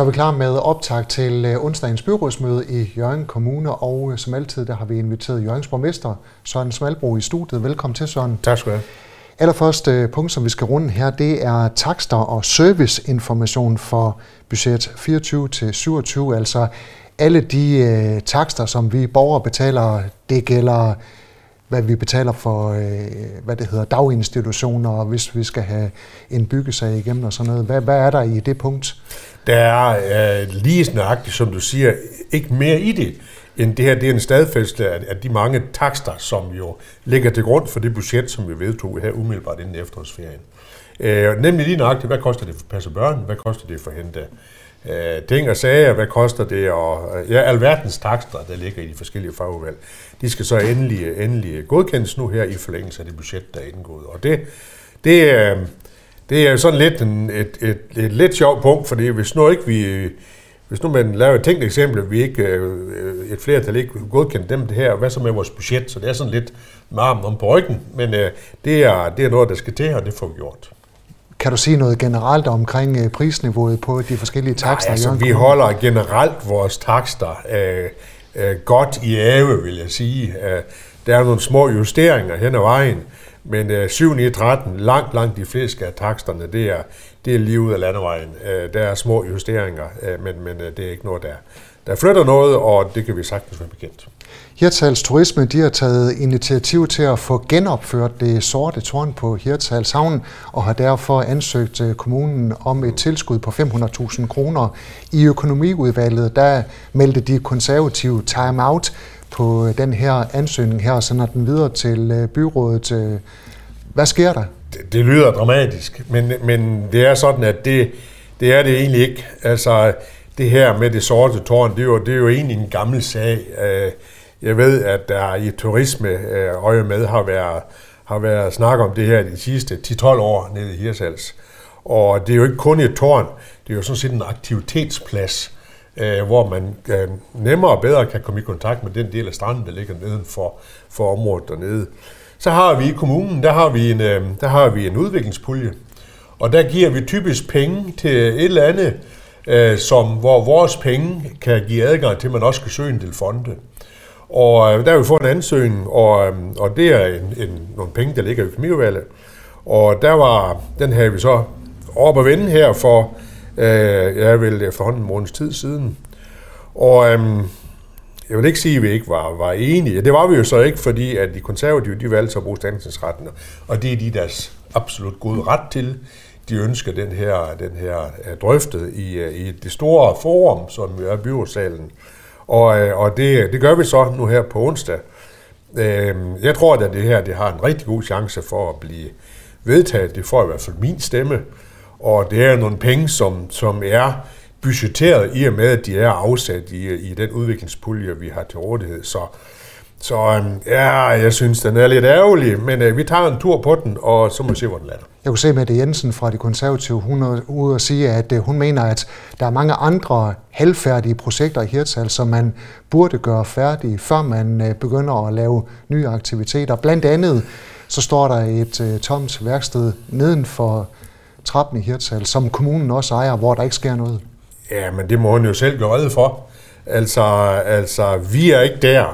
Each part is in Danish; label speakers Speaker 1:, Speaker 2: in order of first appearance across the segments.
Speaker 1: Så er vi klar med optag til øh, onsdagens byrådsmøde i Jørgen Kommune, og øh, som altid, der har vi inviteret Jørgens borgmester Søren Smalbro i studiet. Velkommen til, Søren.
Speaker 2: Tak skal du have.
Speaker 1: Allerførste punkt, som vi skal runde her, det er takster og serviceinformation for budget 24 til 27, altså alle de øh, takster, som vi borgere betaler, det gælder hvad vi betaler for, øh, hvad det hedder, daginstitutioner, og hvis vi skal have en byggesag igennem og sådan noget. Hvad, hvad er der i det punkt?
Speaker 2: Der er øh, lige nøjagtigt, som du siger, ikke mere i det, end det her, det er en stadfæstelse af, af de mange takster, som jo ligger til grund for det budget, som vi vedtog her umiddelbart inden efterårsferien. Øh, nemlig lige nøjagtigt, hvad koster det for at passe børn, hvad koster det for at hente øh, ting og sager, hvad koster det, og øh, ja, alverdens takster, der ligger i de forskellige fagudvalg, de skal så endelig, endelig godkendes nu her i forlængelse af det budget, der er indgået. Og det, det, øh, det er sådan lidt en, et, et, et, et lidt sjovt punkt, fordi hvis nu ikke vi, hvis nu man laver et tænkt eksempel, vi ikke, øh, et flertal ikke godkendt dem det her, hvad så med vores budget? Så det er sådan lidt med armen om på ryggen, men øh, det, er, det er noget, der skal til, og det får vi gjort.
Speaker 1: Kan du sige noget generelt omkring øh, prisniveauet på de forskellige takster?
Speaker 2: Nej, altså, vi holder generelt vores takster øh, øh, godt i ave, vil jeg sige. Øh, der er nogle små justeringer hen ad vejen, men øh, 7 9 13, langt, langt de fleste af taksterne, det er, det er lige ud af landevejen. Øh, der er små justeringer, øh, men, men øh, det er ikke noget, der, der flytter noget, og det kan vi sagtens være bekendt.
Speaker 1: Hirtals Turisme de har taget initiativ til at få genopført det sorte tårn på Hirtals Havn, og har derfor ansøgt øh, kommunen om et tilskud på 500.000 kroner. I økonomiudvalget der meldte de konservative time out på øh, den her ansøgning her, og sender den videre til øh, byrådet. Hvad sker der?
Speaker 2: Det, det lyder dramatisk, men, men det er sådan, at det, det er det egentlig ikke. Altså, det her med det sorte tårn, det er jo, det er jo egentlig en gammel sag. Øh, jeg ved, at der i turisme øh, øje med har været, har været snak om det her de sidste 10-12 år nede i Hirsals. Og det er jo ikke kun et tårn, det er jo sådan set en aktivitetsplads, øh, hvor man nemmere og bedre kan komme i kontakt med den del af stranden, der ligger neden for, for området dernede. Så har vi i kommunen, der har vi en, der har vi en udviklingspulje, og der giver vi typisk penge til et eller andet, øh, som, hvor vores penge kan give adgang til, at man også kan søge en del fonde. Og øh, der har vi fået en ansøgning, og, øh, og det er en, en, nogle penge, der ligger i økonomiudvalget. Og der var, den havde vi så op at vende her for, øh, jeg vil efterhånden en måneds tid siden. Og øh, jeg vil ikke sige, at vi ikke var, var enige. Det var vi jo så ikke, fordi at de konservative de valgte at bruge standsensretten, og det er de deres absolut gode ret til. De ønsker den her, den her drøftet i, øh, i det store forum, som jo er byrådssalen. Og, øh, og det, det gør vi så nu her på onsdag. Øh, jeg tror, at det her det har en rigtig god chance for at blive vedtaget. Det får i hvert fald min stemme. Og det er nogle penge, som, som er budgetteret i og med, at de er afsat i, i den udviklingspulje, vi har til rådighed. Så, så øhm, ja, jeg synes, den er lidt ærgerlig, men øh, vi tager en tur på den, og så må vi se, hvor den lander.
Speaker 1: Jeg kunne se Mette Jensen fra de konservative, hun er ude og sige, at øh, hun mener, at der er mange andre halvfærdige projekter i Hirtshals, som man burde gøre færdige, før man øh, begynder at lave nye aktiviteter. Blandt andet så står der et uh, tomt værksted neden for trappen i Hirtshals, som kommunen også ejer, hvor der ikke sker noget.
Speaker 2: Ja, men det må hun jo selv gøre redde for. Altså, altså, vi er ikke der,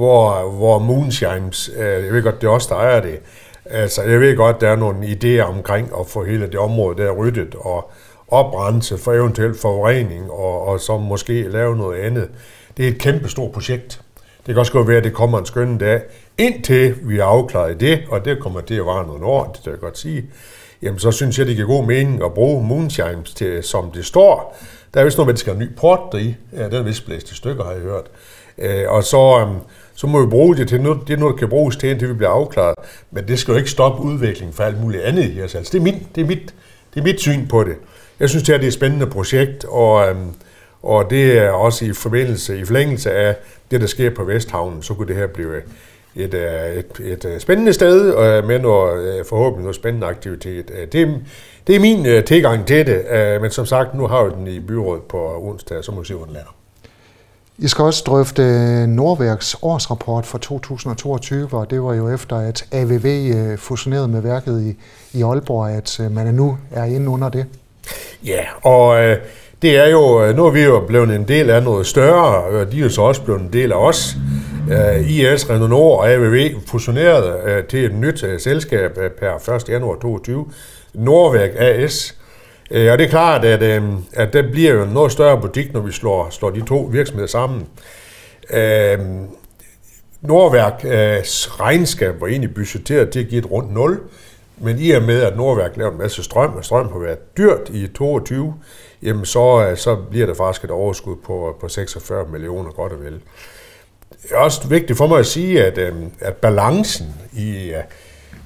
Speaker 2: hvor, hvor Moonshines, øh, jeg ved godt, det er os, der ejer det, altså, jeg ved godt, der er nogle idéer omkring at få hele det område der ryddet og oprense for eventuel forurening, og, og så måske lave noget andet. Det er et kæmpe stort projekt. Det kan også godt være, at det kommer en skøn dag, indtil vi har afklaret det, og det kommer til at vare nogle år, det kan jeg godt sige, jamen så synes jeg, det giver god mening at bruge Moonshines til, som det står. Der er vist noget med, at det skal have en ny port deri. Ja, den er vist blæst i stykker, har jeg hørt. Øh, og så, øhm, så må vi bruge det til noget, det er noget, der kan bruges til, indtil vi bliver afklaret. Men det skal jo ikke stoppe udviklingen for alt muligt andet i os. Altså, det, er min, det, er mit, det er mit syn på det. Jeg synes, det er et spændende projekt, og, øhm, og det er også i forbindelse, i forlængelse af det, der sker på Vesthavnen, så kunne det her blive et, øh, et, et, øh, spændende sted øh, med noget, forhåbentlig noget spændende aktivitet. Det, det er min tilgang til det, men som sagt, nu har vi den i byrådet på onsdag, så må vi se, hvor den lander.
Speaker 1: I skal også drøfte Nordværks årsrapport for 2022, og det var jo efter, at AVV øh, fusionerede med værket i, i Aalborg, at øh, man nu er inde under det.
Speaker 2: Ja, og øh, det er jo, nu er vi jo blevet en del af noget større, og de er jo så også blevet en del af os. Uh, IS, Renault Nord og AVV fusionerede til et nyt selskab per 1. januar 2022, Nordværk AS. Uh, og det er klart, at, uh, at det bliver jo en noget større butik, når vi slår, slår de to virksomheder sammen. Øh, uh, Nordværks regnskab var egentlig budgetteret til at give et rundt 0, men i og med, at Nordværk laver en masse strøm, og strøm har været dyrt i 22, jamen så, så bliver der faktisk et overskud på, på 46 millioner godt og vel. Det er også vigtigt for mig at sige, at, øhm, at balancen i,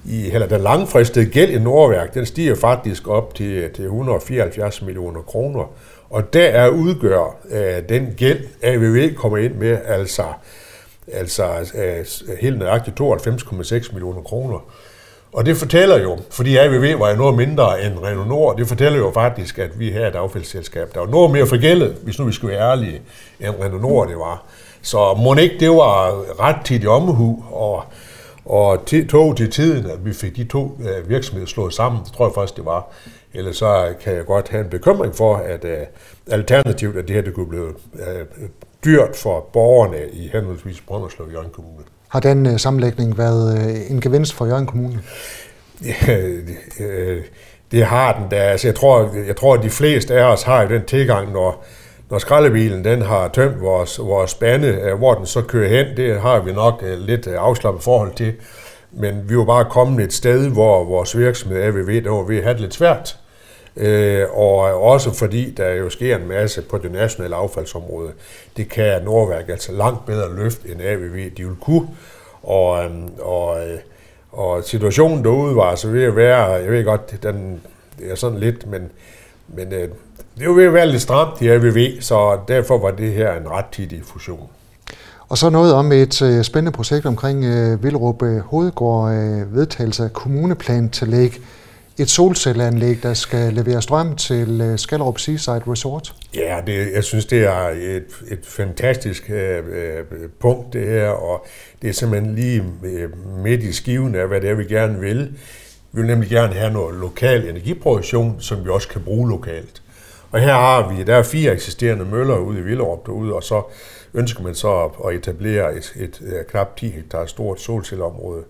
Speaker 2: i eller den langfristede gæld i Nordværk, den stiger faktisk op til, til 174 millioner kroner. Og der er udgør øh, den gæld, AVV kommer ind med, altså, altså øh, helt nøjagtigt 92,6 millioner kroner. Og det fortæller jo, fordi AVV var jo noget mindre end Renault Nord, det fortæller jo faktisk, at vi her er et affaldsselskab, der var noget mere forgældet, hvis nu vi skulle være ærlige, end Renault Nord det var. Så må ikke det var ret tit i omhu, og, og tog til tiden, at vi fik de to uh, virksomheder slået sammen. Det tror jeg faktisk, det var. Ellers så kan jeg godt have en bekymring for, at uh, alternativt, at det her det kunne blive uh, dyrt for borgerne i henholdsvis Brønderslev og Jørgen Kommune.
Speaker 1: Har den uh, sammenlægning været uh, en gevinst for Jørgen Kommune?
Speaker 2: Det, det har den da. Altså, jeg, tror, jeg tror, at de fleste af os har jo den tilgang, når, når skraldebilen den har tømt vores, vores spande, øh, hvor den så kører hen, det har vi nok øh, lidt øh, afslappet forhold til. Men vi var bare kommet et sted, hvor vores virksomhed AVV, der var ved at have det lidt svært. Øh, og også fordi der jo sker en masse på det nationale affaldsområde. Det kan Nordværk altså langt bedre løfte end AVV, de vil kunne. Og, øhm, og, og situationen derude var så ved at være, jeg ved godt, den er sådan lidt, men, men det var ved at være lidt stramt i AVV, så derfor var det her en ret tidig fusion.
Speaker 1: Og så noget om et øh, spændende projekt omkring øh, Vildrup øh, Hovedgård, øh, vedtagelse af kommuneplan til læg et solcelleanlæg, der skal levere strøm til øh, Skallerup Seaside Resort?
Speaker 2: Ja, det, jeg synes, det er et, et fantastisk øh, øh, punkt, det her, og det er simpelthen lige øh, midt i skiven af, hvad det er, vi gerne vil. Vi vil nemlig gerne have noget lokal energiproduktion, som vi også kan bruge lokalt. Og her har vi, der er fire eksisterende møller ude i Villerup derude, og så ønsker man så at etablere et, et, et knap 10 hektar stort solcelleområde.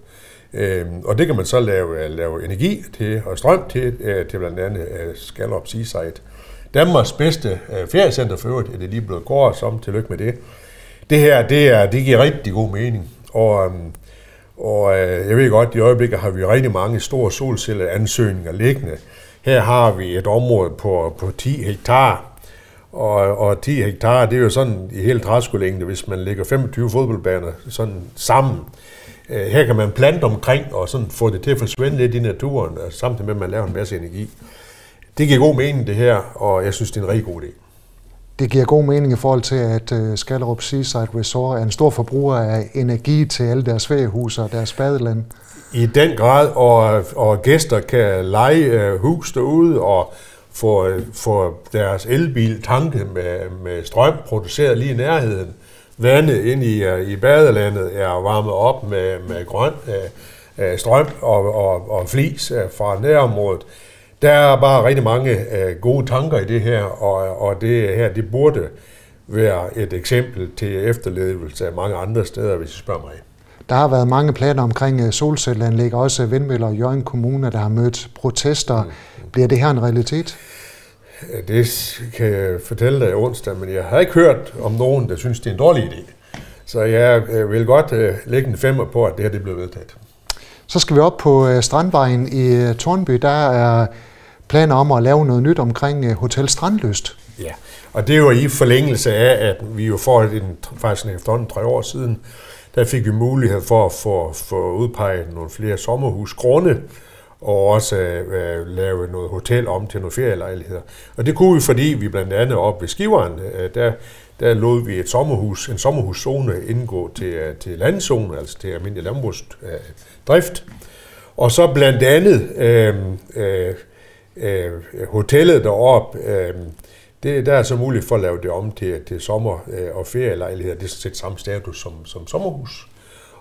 Speaker 2: Øhm, og det kan man så lave, øh, lave energi til og strøm til, øh, til blandt andet øh, Skalop Seaside. Danmarks bedste øh, feriecenter for øvrigt, er det lige blevet kåret som, tillykke med det. Det her, det, er, det giver rigtig god mening. Og, øhm, og øh, jeg ved godt, i øjeblikket har vi rigtig mange store solcelleansøgninger liggende. Her har vi et område på, på 10 hektar, og, og 10 hektar, det er jo sådan i hele træskolængde, hvis man lægger 25 fodboldbaner sådan sammen. Øh, her kan man plante omkring og sådan få det til at forsvinde lidt i naturen, øh, samtidig med, at man laver en masse energi. Det giver god mening, det her, og jeg synes, det er en rigtig god idé.
Speaker 1: Det giver god mening i forhold til, at øh, Skallerup Seaside Resort er en stor forbruger af energi til alle deres feriehuse og deres badeland.
Speaker 2: I den grad, og, og gæster kan lege øh, hus derude og få, øh, få deres elbil tanket med, med strøm produceret lige i nærheden vandet ind i, øh, i badelandet er varmet op med, med grøn øh, øh strøm og, og, og flis fra nærområdet. Der er bare rigtig mange uh, gode tanker i det her, og, og det her det burde være et eksempel til efterlevelse af mange andre steder, hvis I spørger mig.
Speaker 1: Der har været mange planer omkring solcelleanlæg, også vindmøller i Jørgen Kommune, der har mødt protester. Mm. Bliver det her en realitet?
Speaker 2: Det kan jeg fortælle dig onsdag, men jeg har ikke hørt om nogen, der synes, det er en dårlig idé. Så jeg vil godt øh, lægge en femmer på, at det her det bliver vedtaget.
Speaker 1: Så skal vi op på øh, Strandvejen i øh, Tornby. Der er planer om at lave noget nyt omkring øh, Hotel Strandlyst.
Speaker 2: Ja, og det er jo i forlængelse af, at vi jo for en, faktisk efterhånden tre år siden, der fik vi mulighed for at få, få udpeget nogle flere sommerhusgrunde, og også øh, lave noget hotel om til nogle ferielejligheder. Og det kunne vi, fordi vi blandt andet op ved Skiveren, øh, der, der lod vi et sommerhus, en sommerhuszone indgå til, øh, til landzone, altså til almindelig landbrugsdrift. Og så blandt andet øh, øh, øh, hotellet deroppe, øh, det, der er så muligt for at lave det om til, til sommer- øh, og ferielejligheder. Det er set samme status som, som sommerhus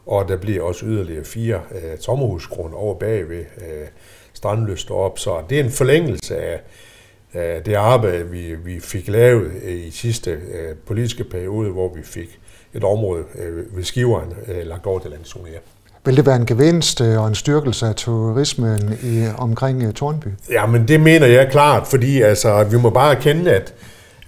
Speaker 2: og der bliver også yderligere fire øh, sommerhusgrunde over bagved øh, strandløst op, så det er en forlængelse af, det arbejde, vi, vi fik lavet i sidste øh, politiske periode, hvor vi fik et område øh, ved skiveren øh, lagt over til landzone
Speaker 1: Vil det være en gevinst øh, og en styrkelse af turismen i, omkring øh, Tornby?
Speaker 2: Ja, men det mener jeg klart, fordi altså, vi må bare erkende, at,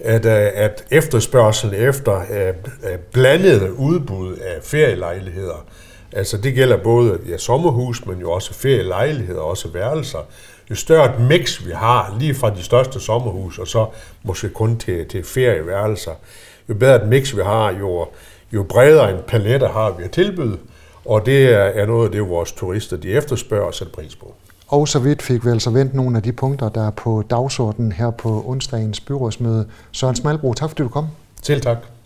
Speaker 2: at, øh, at efterspørgsel efter uh, blandet udbud af ferielejligheder, altså det gælder både ja, sommerhus, men jo også ferielejligheder, også værelser, jo større et mix vi har, lige fra de største sommerhus, og så måske kun til, til ferieværelser, jo bedre et mix vi har, jo, jo bredere en palette har vi at tilbyde, og det er noget af det, vores turister de efterspørger og sætter pris på.
Speaker 1: Og så vidt fik vi altså vendt nogle af de punkter, der er på dagsordenen her på onsdagens byrådsmøde. Søren Smalbro, tak fordi du kom.
Speaker 2: Selv tak.